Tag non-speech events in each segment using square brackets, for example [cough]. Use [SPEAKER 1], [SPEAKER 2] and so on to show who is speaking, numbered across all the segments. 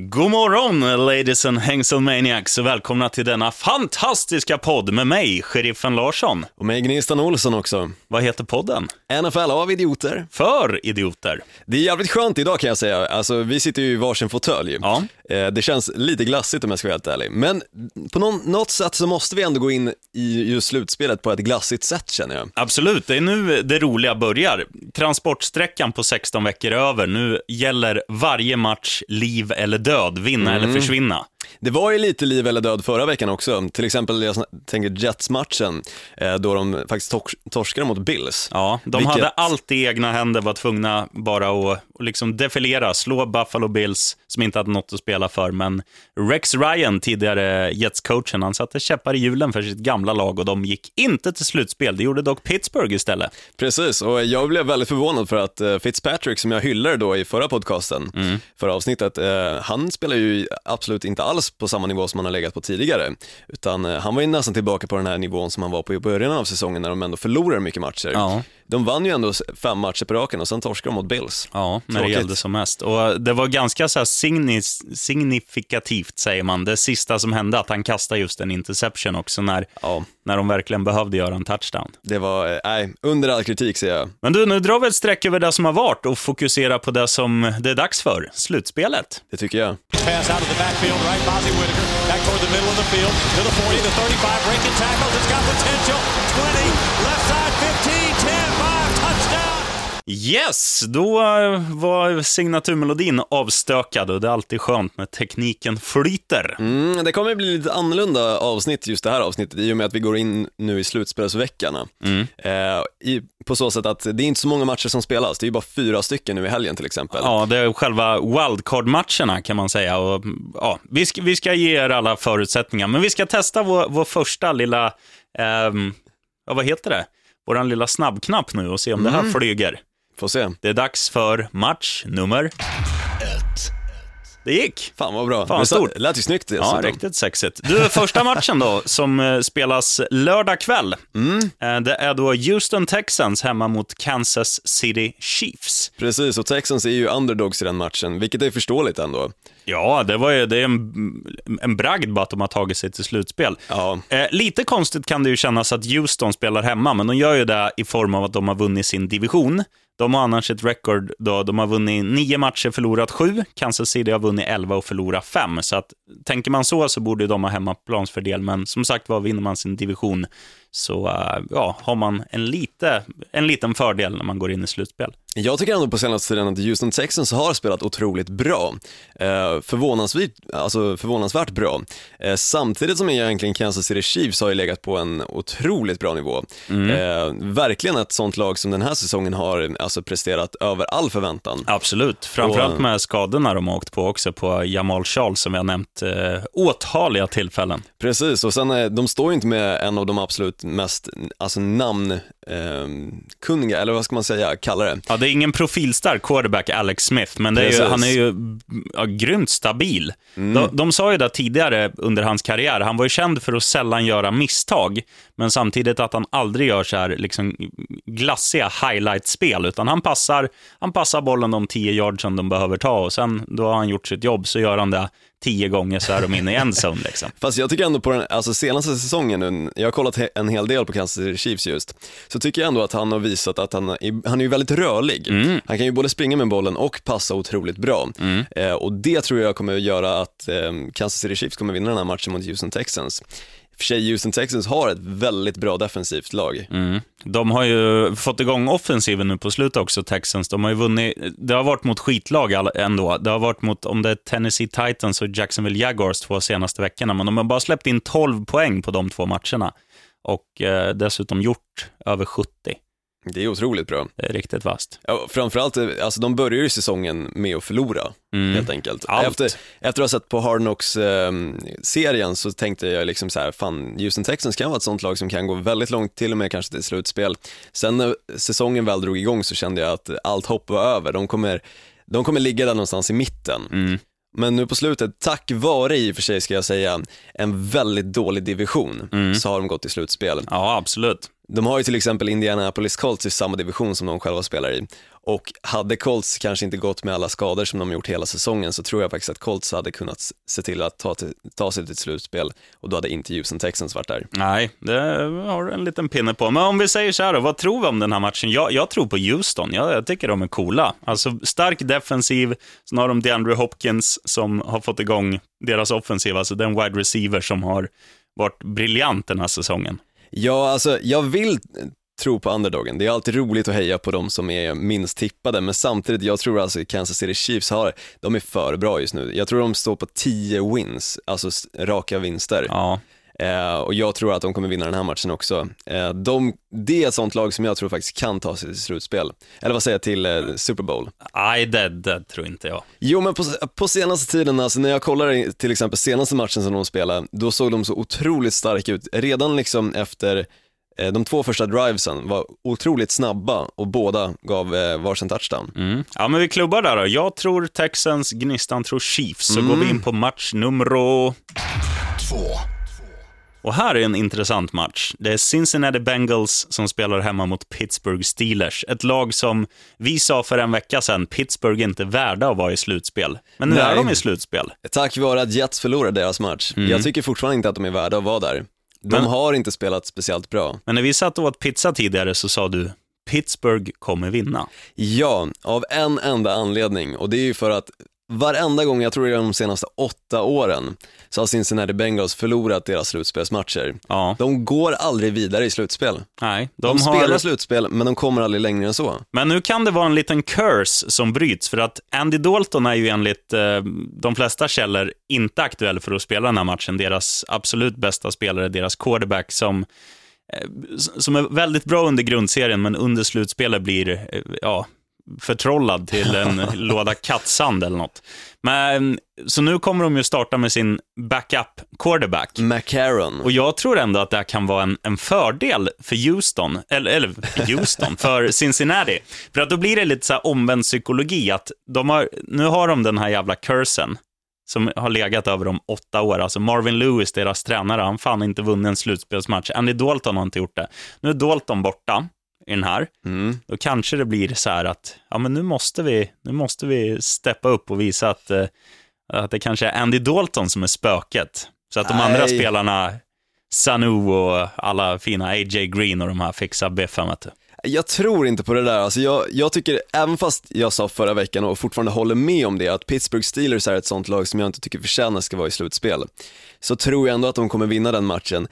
[SPEAKER 1] God morgon, ladies and hängselmaniacs och välkomna till denna fantastiska podd med mig, sheriffen Larsson.
[SPEAKER 2] Och med Gnistan Olsson också.
[SPEAKER 1] Vad heter podden?
[SPEAKER 2] NFL av idioter.
[SPEAKER 1] För idioter.
[SPEAKER 2] Det är jävligt skönt idag kan jag säga. Alltså, vi sitter ju i varsin fåtölj.
[SPEAKER 1] Ja.
[SPEAKER 2] Eh, Det känns lite glassigt om jag ska vara helt ärlig. Men på någon, något sätt så måste vi ändå gå in i just slutspelet på ett glassigt sätt känner jag.
[SPEAKER 1] Absolut, det är nu det roliga börjar. Transportsträckan på 16 veckor är över. Nu gäller varje match liv eller död, vinna eller försvinna.
[SPEAKER 2] Det var ju lite liv eller död förra veckan också. Till exempel, jag tänker Jets-matchen, eh, då de faktiskt tors- torskade mot Bills.
[SPEAKER 1] Ja, de
[SPEAKER 2] Vilket-
[SPEAKER 1] hade allt i egna händer, var tvungna bara att liksom defilera, slå Buffalo Bills, som inte hade något att spela för. Men Rex Ryan, tidigare Jets-coachen, han satte käppar i hjulen för sitt gamla lag och de gick inte till slutspel. Det gjorde dock Pittsburgh istället.
[SPEAKER 2] Precis, och jag blev väldigt förvånad för att eh, Fitzpatrick, som jag hyllade då i förra podcasten, förra avsnittet, eh, han spelar ju absolut inte alls på samma nivå som han har legat på tidigare, utan eh, han var ju nästan tillbaka på den här nivån som han var på i början av säsongen när de ändå förlorade mycket matcher.
[SPEAKER 1] Ja.
[SPEAKER 2] De vann ju ändå fem matcher på raken och sen torskade de mot Bills.
[SPEAKER 1] Ja, när
[SPEAKER 2] Tråkigt.
[SPEAKER 1] det gällde som mest. Och det var ganska så signifikativt, säger man, det sista som hände, att han kastade just en interception också, när,
[SPEAKER 2] Ja,
[SPEAKER 1] när de verkligen behövde göra en touchdown.
[SPEAKER 2] det var, eh, nej, under all kritik säger jag.
[SPEAKER 1] Men du, nu drar vi ett streck över det som har varit och fokuserar på det som det är dags för, slutspelet.
[SPEAKER 2] Det tycker jag.
[SPEAKER 3] Pass out of the backfield, right? Bozzy Whitaker back toward the middle of the field to the 40, the 35, breaking tackles. It's got potential. 20, left side, 15, 10, 5, touchdown.
[SPEAKER 1] Yes, då eh, var signaturmelodin avstökad och det är alltid skönt när tekniken flyter.
[SPEAKER 2] Mm, det kommer bli lite annorlunda avsnitt just det här avsnittet i och med att vi går in nu i slutspelsveckorna. Eh, i, på så sätt att det är inte så många matcher som spelas, det är ju bara fyra stycken nu i helgen till exempel.
[SPEAKER 1] Ja, det är själva wildcard-matcherna kan man säga. Och, ja, vi, ska, vi ska ge er alla förutsättningar, men vi ska testa vår, vår första lilla, ja, vad heter det? Vår lilla snabbknapp nu och se om det här flyger.
[SPEAKER 2] Får se.
[SPEAKER 1] Det är dags för match nummer Det gick.
[SPEAKER 2] Fan vad bra.
[SPEAKER 1] Fan,
[SPEAKER 2] det
[SPEAKER 1] stort.
[SPEAKER 2] lät- lät ju snyggt
[SPEAKER 1] Ja, riktigt sexigt. Du, första matchen då, [laughs] som eh, spelas lördag kväll. Eh, Det är då Houston Texans hemma mot Kansas City Chiefs.
[SPEAKER 2] Precis, och Texans är ju underdogs i den matchen, vilket är förståeligt ändå.
[SPEAKER 1] Ja, det, var ju, det är en, en bragd bara att de har tagit sig till slutspel.
[SPEAKER 2] Ja.
[SPEAKER 1] Eh, lite konstigt kan det ju kännas att Houston spelar hemma, men de gör ju det i form av att de har vunnit sin division. De har annars ett record då de har vunnit nio matcher, förlorat sju. Kansas City har vunnit elva och förlorat fem. Så att, tänker man så så borde de ha hemmaplansfördel, men som sagt var, vinner man sin division så eh, ja, har man en, lite, en liten fördel när man går in i slutspel.
[SPEAKER 2] Jag tycker ändå på senaste tiden att Houston Texans har spelat otroligt bra. Eh, förvånansvärt, alltså förvånansvärt bra. Eh, samtidigt som egentligen Kansas City Chiefs har ju legat på en otroligt bra nivå. Eh, verkligen ett sånt lag som den här säsongen har alltså presterat över all förväntan.
[SPEAKER 1] Absolut, framförallt
[SPEAKER 2] Och-
[SPEAKER 1] med skadorna de har åkt på också på Jamal Charles som vi har nämnt eh, åtaliga tillfällen.
[SPEAKER 2] Precis, och sen de står ju inte med en av de absolut mest alltså namn, eh, kunniga, eller vad ska man säga, kalla det.
[SPEAKER 1] Ja, det är ingen profilstark quarterback, Alex Smith, men är ju, han är ju ja, grymt stabil. De, de sa ju det tidigare under hans karriär, han var ju känd för att sällan göra misstag, men samtidigt att han aldrig gör så här liksom, glassiga highlight-spel, utan han passar, han passar bollen de 10 yards som de behöver ta och sen då har han gjort sitt jobb, så gör han det tio gånger så är de inne i en zone. Liksom. [laughs]
[SPEAKER 2] Fast jag tycker ändå på den alltså senaste säsongen, nu, jag har kollat en hel del på Kansas City Chiefs just, så tycker jag ändå att han har visat att han, är- han är ju väldigt rörlig. Han kan ju både springa med bollen och passa otroligt bra. Eh, och det tror jag kommer att göra att eh, Kansas City Chiefs kommer vinna den här matchen mot Houston Texans. För sig, Houston Texans har ett väldigt bra defensivt lag.
[SPEAKER 1] Mm. De har ju fått igång offensiven nu på slutet också, Texans. De har ju vunnit, det har varit mot skitlag ändå. Det har varit mot, om det är Tennessee Titans och Jacksonville Jaguars två senaste veckorna, men de har bara släppt in 12 poäng på de två matcherna. Och eh, dessutom gjort över 70.
[SPEAKER 2] Det är otroligt bra.
[SPEAKER 1] Det är riktigt vasst.
[SPEAKER 2] Ja, framförallt, eh, alltså de börjar ju säsongen med att förlora, helt enkelt.
[SPEAKER 1] Allt.
[SPEAKER 2] Efter, efter att ha sett på Hard Knocks-serien så tänkte jag liksom så här, fan, Houston Texans kan vara ett sånt lag som kan gå väldigt långt, till och med kanske till slutspel. Sen när säsongen väl drog igång så kände jag att allt hopp var över. De kommer, de kommer ligga där någonstans i mitten. Men nu på slutet, tack vare i och för sig ska jag säga, en väldigt dålig division, så har de gått till slutspel.
[SPEAKER 1] Ja, absolut.
[SPEAKER 2] De har ju till exempel Indianapolis Colts i samma division som de själva spelar i. Och hade Colts kanske inte gått med alla skador som de gjort hela säsongen så tror jag faktiskt att Colts hade kunnat se till att ta, till, ta sig till ett slutspel och då hade inte Houston Texans varit där.
[SPEAKER 1] Nej, det har du en liten pinne på. Men om vi säger så här då, vad tror vi om den här matchen? Jag, jag tror på Houston. Jag, jag tycker de är coola. Alltså stark defensiv, sen har de DeAndre Hopkins som har fått igång deras offensiv, alltså den wide receiver som har varit briljant den här säsongen.
[SPEAKER 2] Ja, alltså jag vill tro på underdogen. Det är alltid roligt att heja på de som är minst tippade, men samtidigt, jag tror alltså Kansas City Chiefs har, de är för bra just nu. Jag tror de står på 10 wins, alltså raka vinster.
[SPEAKER 1] Ja.
[SPEAKER 2] Eh, och jag tror att de kommer vinna den här matchen också. Eh, de, det är ett sånt lag som jag tror faktiskt kan ta sig till slutspel. Eller vad säger jag, till eh, Super Bowl?
[SPEAKER 1] Nej, det, det tror inte jag.
[SPEAKER 2] Jo, men på, på senaste tiden, alltså, när jag kollar till exempel senaste matchen som de spelade, då såg de så otroligt starka ut. Redan liksom efter Eh, de två första drivesen var otroligt snabba och båda gav eh, varsin touchdown.
[SPEAKER 1] Mm. Ja, men vi klubbar där då. Jag tror Texans, Gnistan tror Chiefs. Så mm. går vi in på match nummer två. Och här är en intressant match. Det är Cincinnati Bengals som spelar hemma mot Pittsburgh Steelers. Ett lag som vi sa för en vecka sedan, Pittsburgh är inte värda att vara i slutspel. Men nu Nej. är de i slutspel.
[SPEAKER 2] Tack vare att Jets förlorade deras match. Mm. Jag tycker fortfarande inte att de är värda att vara där. De men, har inte spelat speciellt bra.
[SPEAKER 1] Men när vi satt och åt pizza tidigare så sa du, Pittsburgh kommer vinna.
[SPEAKER 2] Ja, av en enda anledning och det är ju för att varenda gång, jag tror det är de senaste åtta åren, så har Cincinnati Bengals förlorat deras slutspelsmatcher. Ja. De går aldrig vidare i slutspel.
[SPEAKER 1] Nej,
[SPEAKER 2] de, de har... spelar slutspel, men de kommer aldrig längre än så.
[SPEAKER 1] Men nu kan det vara en liten curse som bryts, för att Andy Dalton är ju enligt eh, de flesta källor inte aktuell för att spela den här matchen. Deras absolut bästa spelare, deras quarterback, som eh, som är väldigt bra under grundserien, men under slutspelet blir, eh, ja, förtrollad till en [laughs] låda kattsand eller något. Men, så nu kommer de ju starta med sin backup quarterback.
[SPEAKER 2] McCarron.
[SPEAKER 1] Och jag tror ändå att det här kan vara en, en fördel för Houston, eller, eller Houston, [laughs] för Cincinnati. För att då blir det lite så här omvänd psykologi, att de har, nu har de den här jävla cursen som har legat över dem åtta år. Alltså Marvin Lewis, deras tränare, han fan inte vunnit en slutspelsmatch. Andy Dalton har inte gjort det. Nu är Dalton borta i den här, mm. då kanske det blir så här att ja, men nu, måste vi, nu måste vi steppa upp och visa att, eh, att det kanske är Andy Dalton som är spöket. Så att de Nej. andra spelarna, Sanu och alla fina AJ Green och de här fixar biffen. Vet du.
[SPEAKER 2] Jag tror inte på det där. Alltså jag, jag tycker, även fast jag sa förra veckan och fortfarande håller med om det, att Pittsburgh Steelers är ett sånt lag som jag inte tycker förtjänar ska vara i slutspel, så tror jag ändå att de kommer vinna den matchen.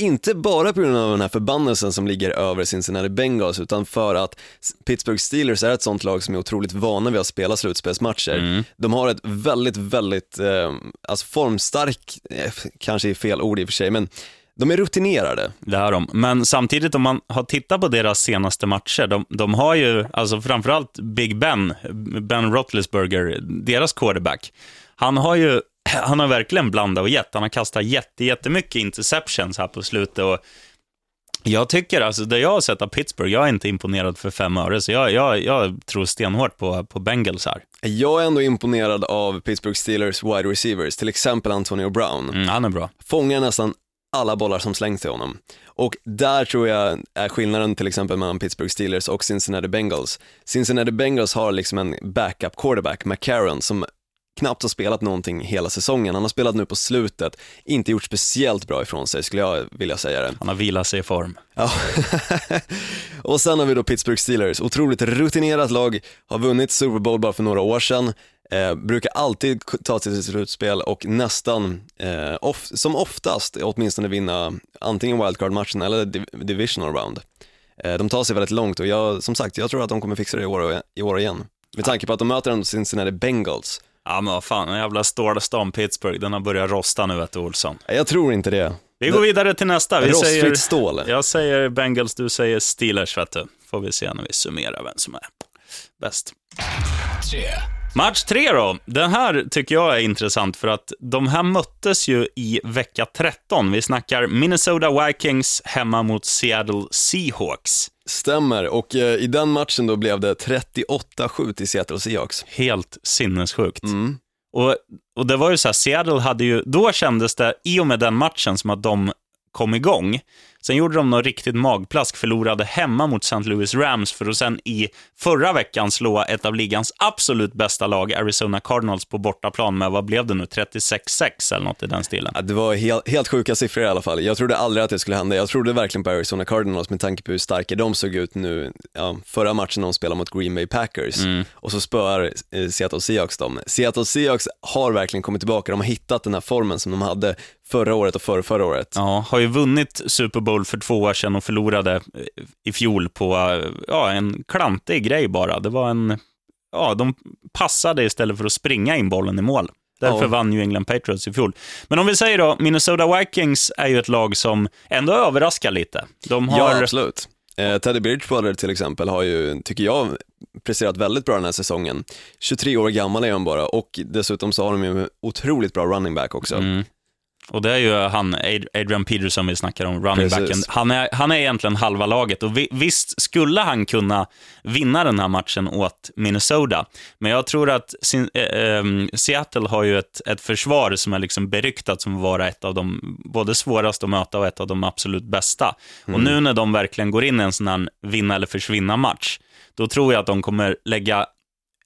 [SPEAKER 2] Inte bara på grund av den här förbannelsen som ligger över Cincinnati Bengals, utan för att Pittsburgh Steelers är ett sånt lag som är otroligt vana vid att spela slutspelsmatcher. Mm. De har ett väldigt, väldigt, eh, alltså formstark, eh, kanske är fel ord i och för sig, men de är rutinerade.
[SPEAKER 1] Det är de. Men samtidigt om man har tittat på deras senaste matcher, de, de har ju, alltså framförallt Big Ben, Ben Roethlisberger, deras quarterback, han har ju han har verkligen blandat och gett. Han har kastat jätte, jättemycket interceptions här på slutet. Och jag tycker, alltså det jag har sett av Pittsburgh, jag är inte imponerad för fem öre, så jag, jag, jag tror stenhårt på, på Bengals här.
[SPEAKER 2] Jag är ändå imponerad av Pittsburgh Steelers wide receivers, till exempel Antonio Brown.
[SPEAKER 1] Mm, han är bra.
[SPEAKER 2] Fångar nästan alla bollar som slängs till honom. Och där tror jag är skillnaden till exempel mellan Pittsburgh Steelers och Cincinnati Bengals. Cincinnati Bengals har liksom en backup quarterback, McCarron, som knappt har spelat någonting hela säsongen. Han har spelat nu på slutet, inte gjort speciellt bra ifrån sig skulle jag vilja säga det.
[SPEAKER 1] Han har vilat sig i form.
[SPEAKER 2] Ja. [laughs] och sen har vi då Pittsburgh Steelers, otroligt rutinerat lag, har vunnit Super Bowl bara för några år sedan. Eh, brukar alltid ta sig till slutspel och nästan, eh, off, som oftast, åtminstone vinna antingen wildcard-matchen eller div divisional round. Eh, de tar sig väldigt långt och jag, som sagt, jag tror att de kommer fixa det i år, i år igen. Med tanke på att de möter Cincinnati Bengals
[SPEAKER 1] Ja, men vad fan, en jävla stålstan Pittsburgh, den har börjat rosta nu, vet du, Olsson.
[SPEAKER 2] Jag tror inte det.
[SPEAKER 1] Vi går vidare till nästa. Vi
[SPEAKER 2] Rostfritt säger, stål.
[SPEAKER 1] Jag säger Bengals, du säger Steelers, vet du. Får vi se när vi summerar vem som är bäst. Match tre då. Den här tycker jag är intressant för att de här möttes ju i vecka 13. Vi snackar Minnesota Vikings hemma mot Seattle Seahawks.
[SPEAKER 2] Stämmer, och eh, i den matchen då blev det 38-7 till Seattle Seahawks.
[SPEAKER 1] Helt sinnessjukt. Mm. Och, och det var ju så här, Seattle hade ju, då kändes det, i och med den matchen, som att de kom igång. Sen gjorde de något riktigt magplask, förlorade hemma mot St. Louis Rams för att sen i förra veckan slå ett av ligans absolut bästa lag, Arizona Cardinals, på bortaplan med, vad blev det nu, 36-6 eller något i den stilen.
[SPEAKER 2] Ja, det var helt, helt sjuka siffror i alla fall. Jag trodde aldrig att det skulle hända. Jag trodde verkligen på Arizona Cardinals med tanke på hur starka de såg ut nu, ja, förra matchen de spelade mot Green Bay Packers.
[SPEAKER 1] Mm.
[SPEAKER 2] Och så spöar eh, Seattle Seahawks dem. Seattle Seahawks har verkligen kommit tillbaka, de har hittat den här formen som de hade förra året och förra, förra året.
[SPEAKER 1] Ja, har ju vunnit Super Bowl för två år sedan och förlorade eh, i fjol på eh, ja, en klantig grej bara. Det var en, ja, de passade istället för att springa in bollen i mål. Därför
[SPEAKER 2] Ja.
[SPEAKER 1] vann ju England Patriots i fjol. Men om vi säger då, Minnesota Vikings är ju ett lag som ändå överraskar lite. De har...
[SPEAKER 2] Ja, absolut. Eh, Teddy Bridgewater till exempel har ju, tycker jag, presterat väldigt bra den här säsongen. 23 år gammal är han bara och dessutom så har de ju en otroligt bra running back också.
[SPEAKER 1] Mm. Och det är ju han, Ad- Adrian Peterson vi snackar om, running
[SPEAKER 2] Precis.
[SPEAKER 1] backen. Han är, han är egentligen halva laget och vi, visst skulle han kunna vinna den här matchen åt Minnesota. Men jag tror att sin, eh, ehm, Seattle har ju ett, ett försvar som är liksom beryktat som att vara ett av de både svåraste att möta och ett av de absolut bästa. Och nu när de verkligen går in i en sån här vinna eller försvinna match, då tror jag att de kommer lägga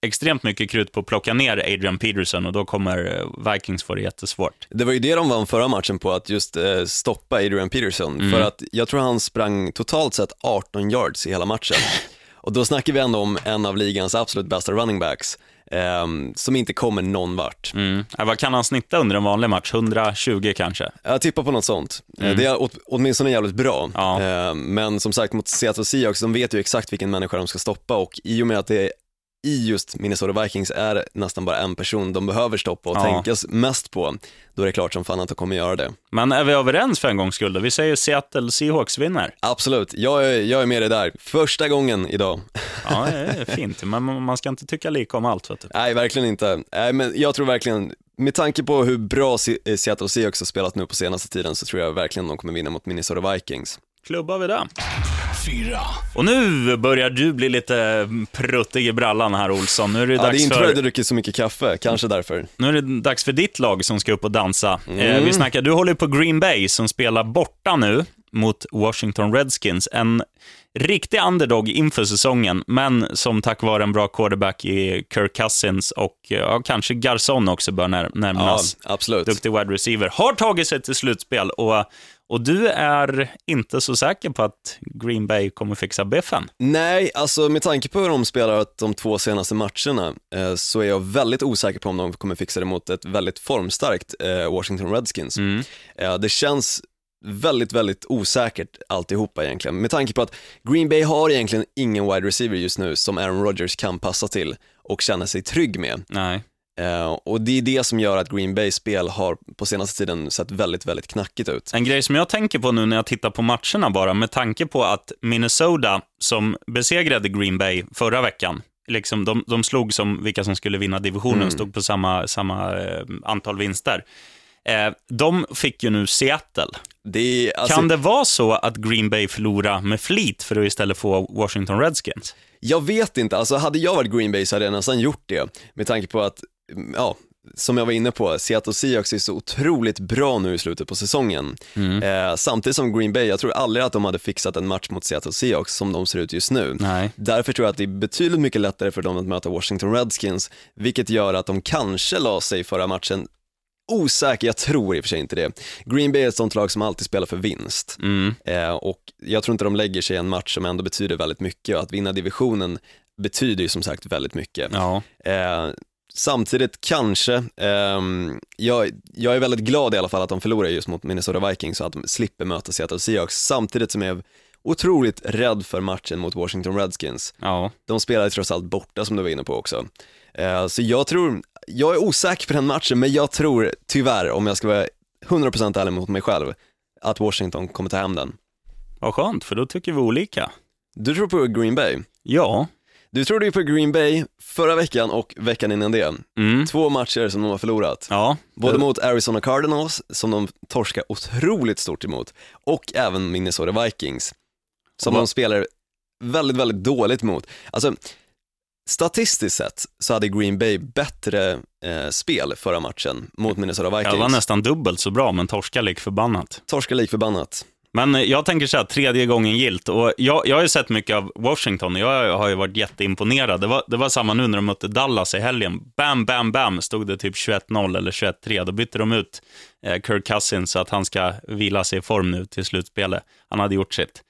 [SPEAKER 1] extremt mycket krut på att plocka ner Adrian Peterson och då kommer eh, Vikings få det jättesvårt.
[SPEAKER 2] Det var ju det de vann förra matchen på, att just eh, stoppa Adrian Peterson.
[SPEAKER 1] Mm.
[SPEAKER 2] För att jag tror han sprang totalt sett 18 yards i hela matchen. [laughs] Och då snackar vi ändå om en av ligans absolut bästa running backs, ehm, som inte kommer någon vart.
[SPEAKER 1] Mm. Ja, vad kan han snitta under en vanlig match? 120 kanske?
[SPEAKER 2] Jag tippar på något sånt. Eh, Det är åt, åtminstone jävligt bra.
[SPEAKER 1] Mm. Ja.
[SPEAKER 2] Eh, Men som sagt mot Seattle Seahawks, de vet ju exakt vilken människa de ska stoppa och i och med att det är i just Minnesota Vikings är nästan bara en person de behöver stoppa och
[SPEAKER 1] Ja.
[SPEAKER 2] tänka mest på, då är det klart som fan att de kommer göra det.
[SPEAKER 1] Men är vi överens för en gångs skull? då? Vi säger Seattle Seahawks vinner.
[SPEAKER 2] Absolut, jag är, jag är med dig där. Första gången idag. [laughs]
[SPEAKER 1] Ja, det är fint. Men man ska inte tycka lika om allt. Vet du.
[SPEAKER 2] Nej, verkligen inte. Nej, men jag tror verkligen, med tanke på hur bra eh, Seattle Seahawks har spelat nu på senaste tiden så tror jag verkligen de kommer vinna mot Minnesota Vikings.
[SPEAKER 1] Klubbar vi det.
[SPEAKER 4] Fyra,
[SPEAKER 1] Och nu börjar du bli lite pruttig i brallan här, Olsson. Nu är det
[SPEAKER 2] Ja, det är
[SPEAKER 1] dags
[SPEAKER 2] inte för att jag druckit så mycket kaffe, kanske därför.
[SPEAKER 1] Nu är det dags för ditt lag som ska upp och dansa.
[SPEAKER 2] Mm.
[SPEAKER 1] Eh, vi snackar, du håller på Green Bay som spelar borta nu mot Washington Redskins. En riktig underdog inför säsongen, men som tack vare en bra quarterback i Kirk Cousins och ja, kanske Garson också bör när,
[SPEAKER 2] Ja,
[SPEAKER 1] närmas.
[SPEAKER 2] absolut.
[SPEAKER 1] Duktig wide receiver. Har tagit sig till slutspel och, och du är inte så säker på att Green Bay kommer fixa biffen.
[SPEAKER 2] Nej, alltså med tanke på hur de spelat de två senaste matcherna eh, så är jag väldigt osäker på om de kommer fixa det mot ett väldigt formstarkt eh, Washington Redskins. Eh, det känns väldigt, väldigt osäkert alltihopa egentligen. Med tanke på att Green Bay har egentligen ingen wide receiver just nu som Aaron Rodgers kan passa till och känna sig trygg med.
[SPEAKER 1] Nej.
[SPEAKER 2] Eh, och det är det som gör att Green Bays spel har på senaste tiden sett väldigt, väldigt knackigt ut.
[SPEAKER 1] En grej som jag tänker på nu när jag tittar på matcherna bara, med tanke på att Minnesota, som besegrade Green Bay förra veckan, liksom, de, de slog som vilka som skulle vinna divisionen, stod på samma, samma eh, antal vinster. Eh, de fick ju nu Seattle.
[SPEAKER 2] Det alltså,
[SPEAKER 1] kan det vara så att Green Bay förlorar med flit för att istället få Washington Redskins?
[SPEAKER 2] Jag vet inte, alltså hade jag varit Green Bay så hade jag nästan gjort det. Med tanke på att, mm, ja, som jag var inne på, Seattle Seahawks är så otroligt bra nu i slutet på säsongen. Eh, samtidigt som Green Bay, jag tror aldrig att de hade fixat en match mot Seattle Seahawks som de ser ut just nu.
[SPEAKER 1] Nej.
[SPEAKER 2] Därför tror jag att det är betydligt mycket lättare för dem att möta Washington Redskins, vilket gör att de kanske la sig förra matchen Osäker, jag tror i och för sig inte det. Green Bay är ett sånt lag som alltid spelar för vinst.
[SPEAKER 1] Mm.
[SPEAKER 2] Eh, och jag tror inte de lägger sig i en match som ändå betyder väldigt mycket och att vinna divisionen betyder ju som sagt väldigt mycket.
[SPEAKER 1] Ja.
[SPEAKER 2] Eh, samtidigt kanske, ehm, jag, jag är väldigt glad i alla fall att de förlorar just mot Minnesota Vikings och att de slipper möta Seattle Seahawks samtidigt som jag är otroligt rädd för matchen mot Washington Redskins.
[SPEAKER 1] ja.
[SPEAKER 2] De spelar ju trots allt borta som du var inne på också. Eh, så jag tror, jag är osäker på den matchen men jag tror tyvärr, om jag ska vara 100% ärlig mot mig själv, att Washington kommer ta hem den.
[SPEAKER 1] Vad skönt, för då tycker vi olika.
[SPEAKER 2] Du tror på Green Bay.
[SPEAKER 1] Ja.
[SPEAKER 2] Du trodde ju på Green Bay förra veckan och veckan innan det.
[SPEAKER 1] Mm.
[SPEAKER 2] Två matcher som de har förlorat.
[SPEAKER 1] Ja.
[SPEAKER 2] Både mot Arizona Cardinals, som de torskar otroligt stort emot, och även Minnesota Vikings, som de spelar väldigt, väldigt dåligt mot. Alltså, statistiskt sett så hade Green Bay bättre eh, spel förra matchen mot Minnesota Vikings.
[SPEAKER 1] Det var nästan dubbelt så bra, men torska lik förbannat.
[SPEAKER 2] Torska lik förbannat.
[SPEAKER 1] Men jag tänker så här, tredje gången gilt. Och jag, jag har ju sett mycket av Washington och jag har ju varit jätteimponerad. Det var, det var samma nu när de mötte Dallas i helgen. Bam, bam, bam, stod det typ 21-0 eller 21-3. Då bytte de ut eh, Kirk Cousins så att han ska vila sig i form nu till slutspelet. Han hade gjort sitt.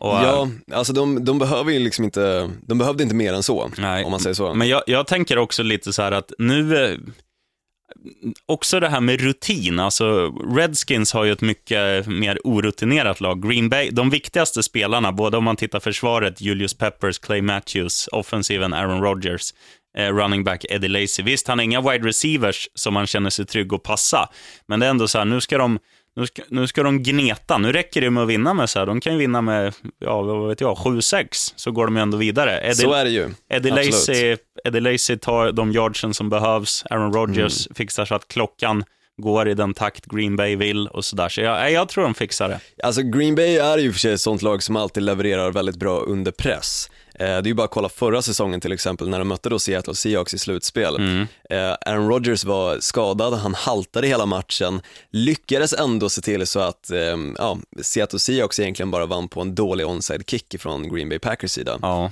[SPEAKER 2] Och, ja, alltså de, de behöver ju liksom inte, de behövde inte mer än så, nej, om man säger så.
[SPEAKER 1] Men jag, jag tänker också lite så här att nu, eh, också det här med rutin. Alltså, Redskins har ju ett mycket mer orutinerat lag. Green Bay, de viktigaste spelarna, både om man tittar försvaret, Julius Peppers, Clay Matthews, offensiven Aaron Rodgers, eh, running back Eddie Lacy. Visst, han har inga wide receivers som man känner sig trygg att passa, men det är ändå så här, nu ska de nu ska, nu ska de gneta. Nu räcker det med att vinna med så här. De kan ju vinna med, ja, vad vet jag, 7-6, så går de ju ändå vidare.
[SPEAKER 2] Eddie, så är det ju.
[SPEAKER 1] Eddie Lacy, Eddie Lacy tar de yardsen som behövs. Aaron Rodgers mm. fixar så att klockan går i den takt Green Bay vill och sådär. Så jag, jag tror de fixar det.
[SPEAKER 2] Alltså Green Bay är ju för sig ett sånt lag som alltid levererar väldigt bra under press. Eh, det är ju bara att kolla förra säsongen till exempel när de mötte då Seattle Seahawks i slutspel. Mm. Eh, Aaron Rodgers var skadad, han haltade hela matchen, lyckades ändå se till så att ehm, ja, Seattle Seahawks egentligen bara vann på en dålig onside kick från Green Bay Packers sida.
[SPEAKER 1] Ja.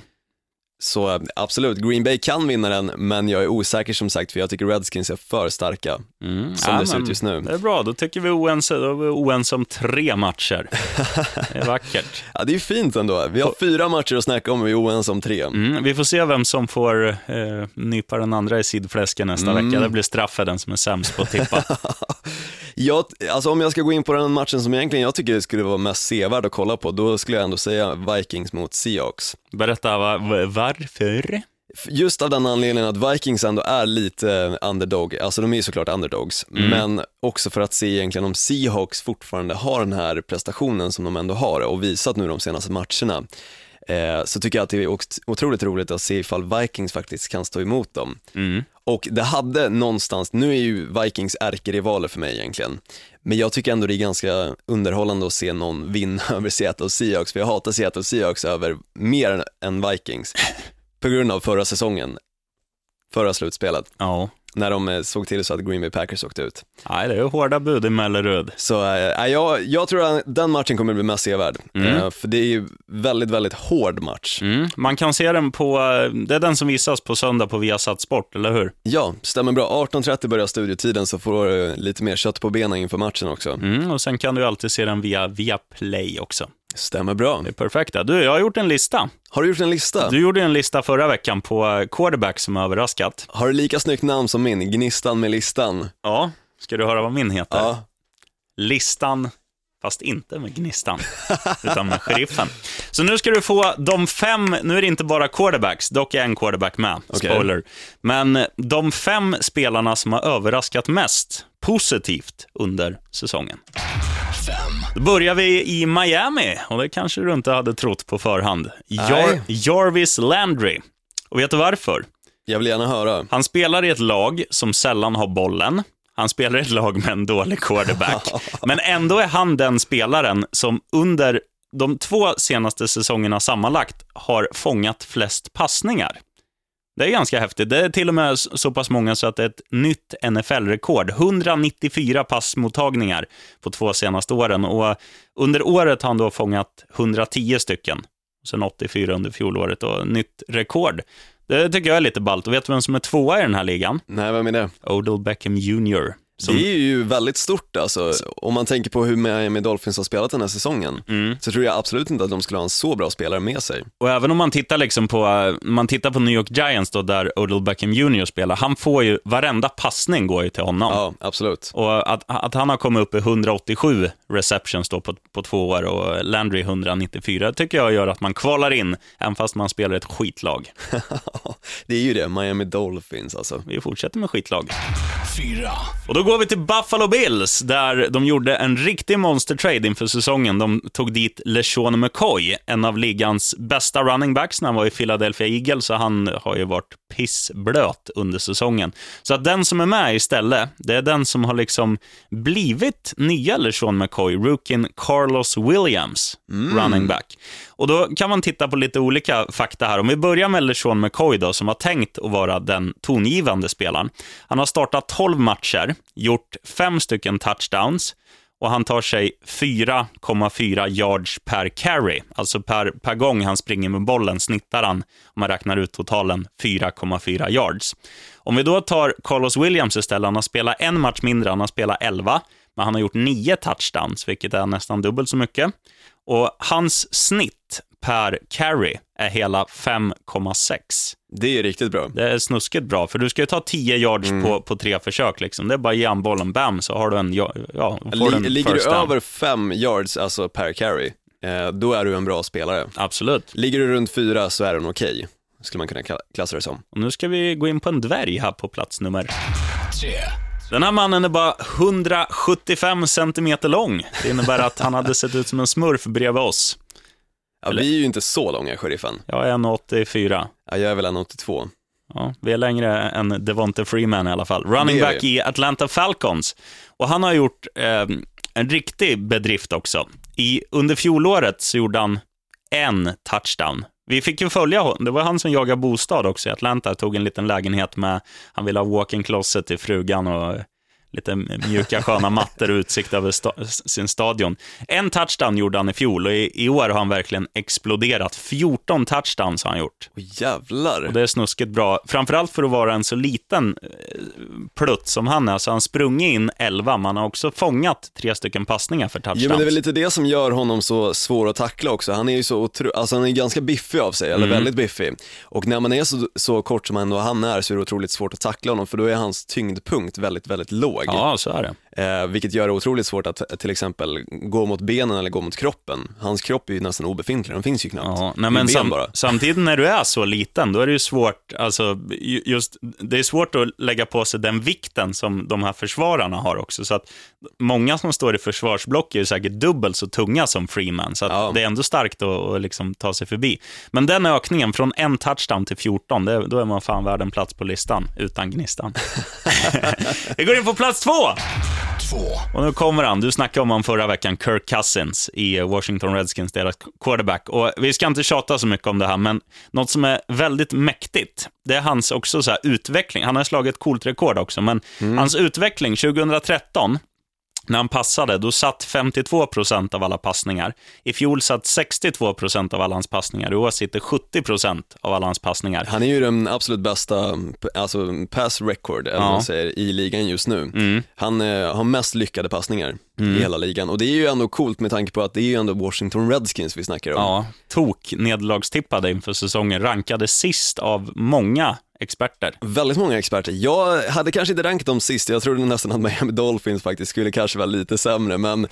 [SPEAKER 2] Så absolut, Green Bay kan vinna den, men jag är osäker som sagt, för jag tycker Redskins är för starka, mm, som ja, det ser ut just nu.
[SPEAKER 1] Det är bra, då tycker vi oense, då är vi oense om tre matcher. [laughs] Det är vackert.
[SPEAKER 2] ja, det är fint ändå. Vi har fyra matcher att snacka om och vi är oense om tre.
[SPEAKER 1] Mm, vi får se vem som får eh, nypa den andra i sidfläsken nästa mm. vecka. Det blir straff för den som är sämst på att tippa. [laughs]
[SPEAKER 2] jag, alltså om jag ska gå in på den matchen som egentligen jag tycker skulle vara mest sevärd att kolla på, då skulle jag ändå säga Vikings mot Seahawks.
[SPEAKER 1] Berätta, va, varför?
[SPEAKER 2] Just av den anledningen att Vikings ändå är lite underdog, alltså de är ju såklart underdogs, mm. men också för att se egentligen om Seahawks fortfarande har den här prestationen som de ändå har och visat nu de senaste matcherna. Eh, så tycker jag att det är otroligt roligt att se ifall Vikings faktiskt kan stå emot dem. Mm. Och det hade någonstans, nu är ju Vikings ärkerivaler för mig egentligen, men jag tycker ändå det är ganska underhållande att se någon vinna [laughs] över Seattle Seahawks, för jag hatar Seattle Seahawks över mer än Vikings, på grund av förra säsongen, förra slutspelet.
[SPEAKER 1] Ja
[SPEAKER 2] när de eh, såg till så att Green Bay Packers åkte ut.
[SPEAKER 1] Nej, det är hårda bud i Mellerud.
[SPEAKER 2] Så äh, jag, jag tror att den matchen kommer att bli mest sevärd, mm. äh, för det är ju väldigt, väldigt hård match.
[SPEAKER 1] Mm. Man kan se den på, det är den som visas på söndag på Viasat Sport, eller hur?
[SPEAKER 2] Ja, stämmer bra. 18.30 börjar studiotiden så får du lite mer kött på benen inför matchen också.
[SPEAKER 1] Mm, och sen kan du alltid se den via, via Play också.
[SPEAKER 2] Stämmer bra.
[SPEAKER 1] Det är perfekt. Du, jag har gjort en lista.
[SPEAKER 2] Har du gjort en lista?
[SPEAKER 1] Du gjorde en lista förra veckan på quarterback som överraskat.
[SPEAKER 2] Har du lika snyggt namn som min, Gnistan med listan?
[SPEAKER 1] Ja, ska du höra vad min heter?
[SPEAKER 2] Ja.
[SPEAKER 1] Listan, fast inte med Gnistan, utan med sheriffen. Så nu ska du få de fem, nu är det inte bara quarterbacks, dock är en quarterback med, spoiler. Okay. Men de fem spelarna som har överraskat mest positivt under säsongen. Då börjar vi i Miami, och det kanske du inte hade trott på förhand. Jar Jarvis Landry. Och vet du varför?
[SPEAKER 2] Jag vill gärna höra.
[SPEAKER 1] Han spelar i ett lag som sällan har bollen. Han spelar i ett lag med en dålig quarterback. [laughs] Men ändå är han den spelaren som under de två senaste säsongerna sammanlagt har fångat flest passningar. Det är ganska häftigt. Det är till och med så pass många så att det är ett nytt NFL-rekord. 194 passmottagningar på två senaste åren. Och under året har han då fångat 110 stycken. Sen 84 under fjolåret och nytt rekord. Det tycker jag är lite ballt. Och vet du vem som är tvåa i den här ligan?
[SPEAKER 2] Nej, vem är det?
[SPEAKER 1] Odell Beckham Jr.
[SPEAKER 2] Som... Det är ju väldigt stort alltså. Om man tänker på hur Miami Dolphins har spelat den här säsongen, mm. så tror jag absolut inte att de skulle ha en så bra spelare med sig.
[SPEAKER 1] Och även om man tittar, liksom på, man tittar på New York Giants, då, där Odell Beckham Jr spelar, han får ju, varenda passning går ju till honom.
[SPEAKER 2] Ja, absolut.
[SPEAKER 1] Och att, att han har kommit upp i 187 receptions då på, på två år och Landry 194, tycker jag gör att man kvalar in, även fast man spelar ett skitlag. [laughs]
[SPEAKER 2] det är ju det, Miami Dolphins alltså.
[SPEAKER 1] Vi fortsätter med skitlag. Fyra. Och då går vi till Buffalo Bills, där de gjorde en riktig monster-trade inför säsongen. De tog dit LeSean McCoy, en av ligans bästa running backs när han var i Philadelphia Eagles, så han har ju varit pissblöt under säsongen. Så att den som är med istället, det är den som har liksom blivit nya LeSean McCoy, rookien Carlos Williams, running back. Och då kan man titta på lite olika fakta här. Om vi börjar med LeSean McCoy då, som har tänkt att vara den tongivande spelaren. Han har startat 12 matcher, gjort fem stycken touchdowns och han tar sig 4,4 yards per carry. Alltså per, per gång han springer med bollen snittar han, om man räknar ut totalen, 4,4 yards. Om vi då tar Carlos Williams istället, han har spelat en match mindre, han har spelat 11, men han har gjort 9 touchdowns, vilket är nästan dubbelt så mycket. Och hans snitt per carry är hela 5,6.
[SPEAKER 2] Det är riktigt bra.
[SPEAKER 1] Det är snuskigt bra, för du ska ju ta 10 yards på, på tre försök. Liksom. Det är bara att ge han bollen, bam, så har du en, ja, får
[SPEAKER 2] Li- ligger du
[SPEAKER 1] down.
[SPEAKER 2] över fem yards, alltså per carry, eh, då är du en bra spelare.
[SPEAKER 1] Absolut.
[SPEAKER 2] Ligger du runt fyra så är den okej, skulle man kunna kla- klassa det som.
[SPEAKER 1] Och nu ska vi gå in på en dvärg här på plats nummer... Den här mannen är bara 175 centimeter lång. Det innebär att han hade sett ut som en smurf bredvid oss.
[SPEAKER 2] Ja,
[SPEAKER 1] Eller-
[SPEAKER 2] vi är ju inte så långa, sheriffen.
[SPEAKER 1] Jag är 1,84.
[SPEAKER 2] Ja, jag är väl en 82.
[SPEAKER 1] Ja, vi är längre än Devonte Freeman i alla fall. Running back i Atlanta Falcons. Och han har gjort eh, en riktig bedrift också. I, under fjolåret så gjorde han en touchdown. Vi fick ju följa honom. Det var han som jagade bostad också i Atlanta. Tog en liten lägenhet med, han ville ha walk-in closet till frugan och lite mjuka sköna mattor och utsikt över sta sin stadion. En touchdown gjorde han i fjol och i, i år har han verkligen exploderat. 14 touchdowns har han gjort.
[SPEAKER 2] Åh jävlar.
[SPEAKER 1] Och det är snuskigt bra. Framförallt för att vara en så liten eh, plutt som han är. Så han sprungit in 11, men han har också fångat tre stycken passningar för touchdowns.
[SPEAKER 2] Jo men det är väl lite det som gör honom så svår att tackla också. Han är ju så otro... alltså han är ganska biffig av sig,
[SPEAKER 1] Mm.
[SPEAKER 2] eller väldigt biffig. Och när man är så, så kort som ändå han är så är det otroligt svårt att tackla honom för då är hans tyngdpunkt väldigt, väldigt låg.
[SPEAKER 1] Ja, så är det.
[SPEAKER 2] Eh, vilket gör det otroligt svårt att till exempel gå mot benen eller gå mot kroppen. Hans kropp är ju nästan obefintlig, den finns ju knappt.
[SPEAKER 1] Ja, nej, men sam
[SPEAKER 2] bara.
[SPEAKER 1] samtidigt när du är så liten, då är det ju svårt, alltså, ju- just, det är svårt att lägga på sig den vikten som de här försvararna har också. Så att många som står i försvarsblock är ju säkert dubbelt så tunga som Freeman, så
[SPEAKER 2] Ja.
[SPEAKER 1] det är ändå starkt att, att liksom ta sig förbi. Men den ökningen från en touchdown till 14, det, då är man fan värd en plats på listan, utan gnistan. [laughs] Vi går in på plats två. Och nu kommer han. Du snackade om honom förra veckan, Kirk Cousins i Washington Redskins, deras quarterback. Och vi ska inte tjata så mycket om det här, men något som är väldigt mäktigt, det är hans också så utveckling. Han har slagit ett coolt rekord också, men hans utveckling 2013, när han passade, då satt 52 procent av alla passningar. I fjol satt 62 procent av alla hans passningar. I år sitter 70 procent av alla hans passningar.
[SPEAKER 2] Han är ju den absolut bästa, alltså pass record, eller vad man säger, i ligan just nu.
[SPEAKER 1] Mm.
[SPEAKER 2] Han eh, har mest lyckade passningar i hela ligan och det är ju ändå coolt med tanke på att det är ju ändå Washington Redskins vi snackar om.
[SPEAKER 1] Ja, tok nedlagstippade inför säsongen, rankade sist av många experter.
[SPEAKER 2] Väldigt många experter. Jag hade kanske inte rankat dem sist, jag trodde nästan att Miami Dolphins faktiskt skulle kanske vara lite sämre, men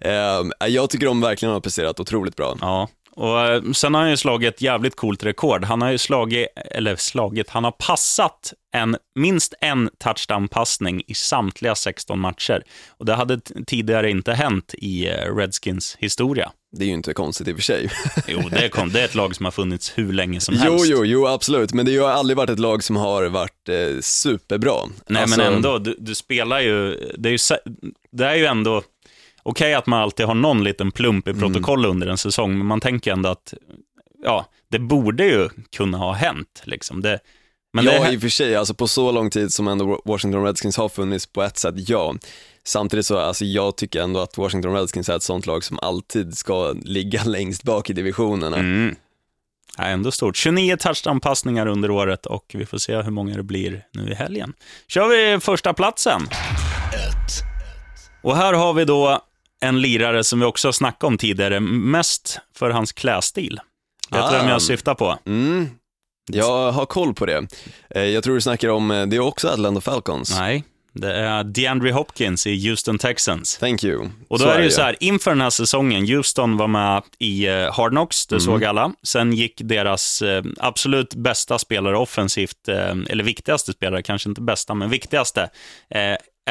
[SPEAKER 2] eh, jag tycker de verkligen har presterat otroligt bra.
[SPEAKER 1] Ja, och eh, sen har han ju slagit ett jävligt coolt rekord. Han har ju slagit, eller slagit, han har passat en, minst en touchdown-passning i samtliga 16 matcher. Och det hade tidigare inte hänt i eh, Redskins historia.
[SPEAKER 2] Det är ju inte konstigt i och för sig. [laughs]
[SPEAKER 1] Jo, det är, kom, det är ett lag som har funnits hur länge som
[SPEAKER 2] jo,
[SPEAKER 1] helst.
[SPEAKER 2] jo, jo, absolut, men det har aldrig varit ett lag som har varit eh, superbra.
[SPEAKER 1] Nej,
[SPEAKER 2] Alltså,
[SPEAKER 1] men ändå, du, du spelar ju, det är ju, det är ju ändå, okej att man alltid har någon liten plump i protokollet under en säsong, men man tänker ändå att, ja, det borde ju kunna ha hänt, liksom. Det, men
[SPEAKER 2] ja,
[SPEAKER 1] det,
[SPEAKER 2] i och för sig, alltså på så lång tid som ändå Washington Redskins har funnits på ett sätt, ja. Samtidigt så, alltså jag tycker ändå att Washington Redskins är ett sånt lag som alltid ska ligga [laughs] längst bak i divisionerna.
[SPEAKER 1] Mm. Ja, ändå stort. 29 touchdown-passningar under året och vi får se hur många det blir nu i helgen. kör vi första platsen. Och här har vi då en lirare som vi också har snackat om tidigare, mest för hans klädstil. Vet du vem
[SPEAKER 2] Ah.
[SPEAKER 1] jag syftar på?
[SPEAKER 2] Mm. Jag har koll på det. Eh, Jag tror du snackar om, eh, det är också Atlanta Falcons.
[SPEAKER 1] Nej, det är DeAndre Hopkins i Houston Texans.
[SPEAKER 2] Thank you.
[SPEAKER 1] Och då är det ju så här, inför den här säsongen, Houston var med i eh, Hard Knocks, det såg alla. Sen gick deras absolut bästa spelare offensivt, eller viktigaste spelare, kanske inte bästa, men viktigaste,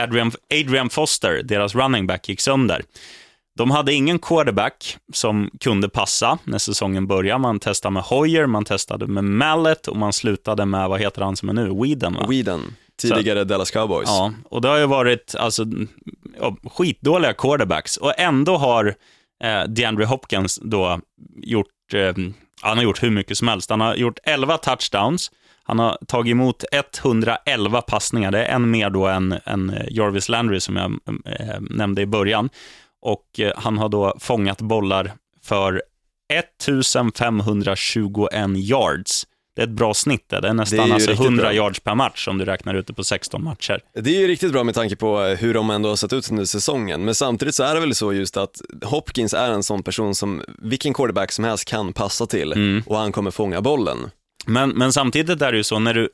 [SPEAKER 1] Adrian, Adrian Foster, deras running back, gick sönder. De hade ingen quarterback som kunde passa när säsongen började. Man testade med Hoyer, man testade med Mallet och man slutade med, vad heter han som är nu, Whedon va?
[SPEAKER 2] Whedon, tidigare Dallas Cowboys.
[SPEAKER 1] Ja, och det har ju varit alltså, ja, skitdåliga quarterbacks och ändå har eh, DeAndre Hopkins då gjort, eh, han har gjort hur mycket som helst. Han har gjort 11 touchdowns, han har tagit emot 111 passningar, det är en mer då än, än Jarvis Landry som jag eh, nämnde i början. Och eh, han har då fångat bollar för 1521 yards. Det är ett bra snitt. Det är nästan
[SPEAKER 2] Det är
[SPEAKER 1] alltså
[SPEAKER 2] riktigt
[SPEAKER 1] 100
[SPEAKER 2] bra.
[SPEAKER 1] yards per match om du räknar ut det på 16 matcher.
[SPEAKER 2] Det är ju riktigt bra med tanke på eh, hur de ändå har sett ut under säsongen, men samtidigt så är det väl så just att Hopkins är en sån person som vilken quarterback som helst kan passa till
[SPEAKER 1] Mm.
[SPEAKER 2] och han kommer fånga bollen.
[SPEAKER 1] Men, men samtidigt är det ju så, när du,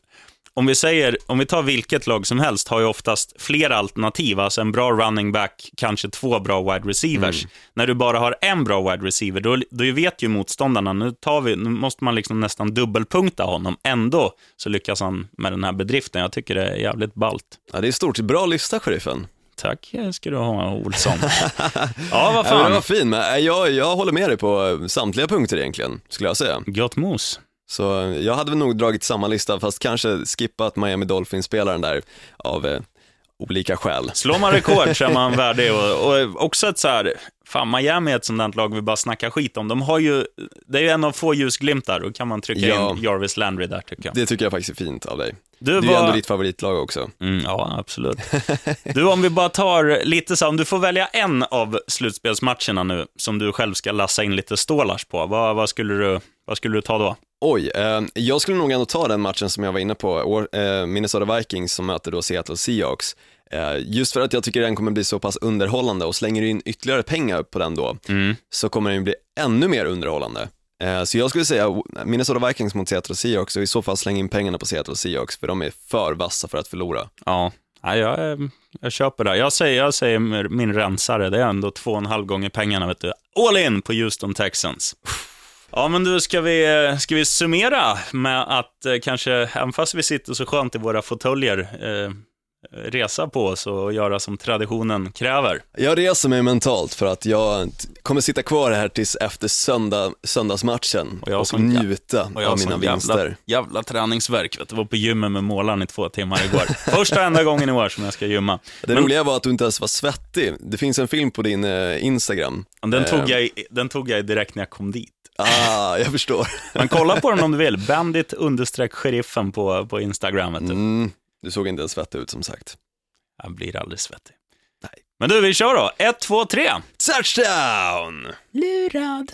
[SPEAKER 1] om vi säger, om vi tar vilket lag som helst, har ju oftast flera alternativ, alltså en bra running back, kanske två bra wide receivers. När du bara har en bra wide receiver, då, då vet ju motståndarna, nu, tar vi, nu måste man liksom nästan dubbelpunkta honom. Ändå så lyckas han med den här bedriften. Jag tycker det är jävligt ballt.
[SPEAKER 2] Ja, det är stort, bra lista sheriffen.
[SPEAKER 1] Tack ska du ha, Olsson. [laughs] ja, vad
[SPEAKER 2] Ja,
[SPEAKER 1] fan.
[SPEAKER 2] den var fin, men eh, jag, jag håller med dig på eh, samtliga punkter egentligen, skulle jag säga.
[SPEAKER 1] Gott mos.
[SPEAKER 2] Så eh, jag hade väl nog dragit samma lista, fast kanske skippat Miami Dolphins-spelaren där av eh, olika skäl.
[SPEAKER 1] Slår man rekord så är man [laughs] värdig. Och, och också ett så här, fan Miami är ett sånt lag vi bara snackar skit om. De har ju, det är ju en av få ljusglimtar, då kan man trycka
[SPEAKER 2] Ja.
[SPEAKER 1] in Jarvis Landry där tycker jag.
[SPEAKER 2] Det tycker jag faktiskt är fint av dig.
[SPEAKER 1] Du
[SPEAKER 2] Det är
[SPEAKER 1] var-
[SPEAKER 2] ändå ditt favoritlag också.
[SPEAKER 1] Mm, ja, absolut. [laughs] Du, om vi bara tar lite så, om du får välja en av slutspelsmatcherna nu, som du själv ska lassa in lite stålars på, vad, vad, skulle, du, vad skulle du ta då?
[SPEAKER 2] Oj, eh, jag skulle nog ändå ta den matchen som jag var inne på, eh, Minnesota Vikings som möter då Seattle Seahawks. Eh, just för att jag tycker den kommer bli så pass underhållande och slänger du in ytterligare pengar på den då, så kommer den bli ännu mer underhållande. Eh, så jag skulle säga Minnesota Vikings mot Seattle Seahawks och i så fall slänga in pengarna på Seattle Seahawks för de är för vassa för att förlora.
[SPEAKER 1] Ja, ja jag, eh, jag köper det. Jag säger, jag säger min rensare, det är ändå två och en halv gånger pengarna. Vet du. All in på Houston Texans. Ja, men du, ska vi, eh, ska vi summera med att eh, kanske, även fast vi sitter så skönt i våra fåtöljer, eh, resa på oss och göra som traditionen kräver.
[SPEAKER 2] Jag reser mig mentalt för att jag kommer sitta kvar här tills efter söndag, söndagsmatchen
[SPEAKER 1] Och jag
[SPEAKER 2] och,
[SPEAKER 1] som
[SPEAKER 2] njuta
[SPEAKER 1] Och jag
[SPEAKER 2] av mina vinster.
[SPEAKER 1] jävla träningsverk. Vet du. Jag var på gymmet med målaren i två timmar igår. [laughs] Första enda gången i år som jag ska gymma.
[SPEAKER 2] Det
[SPEAKER 1] Men-
[SPEAKER 2] roliga var att du inte ens var svettig. Det finns en film på din eh, Instagram.
[SPEAKER 1] Den tog,
[SPEAKER 2] Eh,
[SPEAKER 1] jag, i- den tog jag direkt när jag kom dit.
[SPEAKER 2] Ah, jag förstår.
[SPEAKER 1] Men kolla på den om du vill. Bandit understreck sheriffen på, på Instagram. Vet du.
[SPEAKER 2] Mm, du såg inte ens svettig ut som sagt.
[SPEAKER 1] Jag blir aldrig svettig.
[SPEAKER 2] Nej.
[SPEAKER 1] Men du, vi kör då. Ett, två, tre.
[SPEAKER 2] Touchdown!
[SPEAKER 1] Lurad.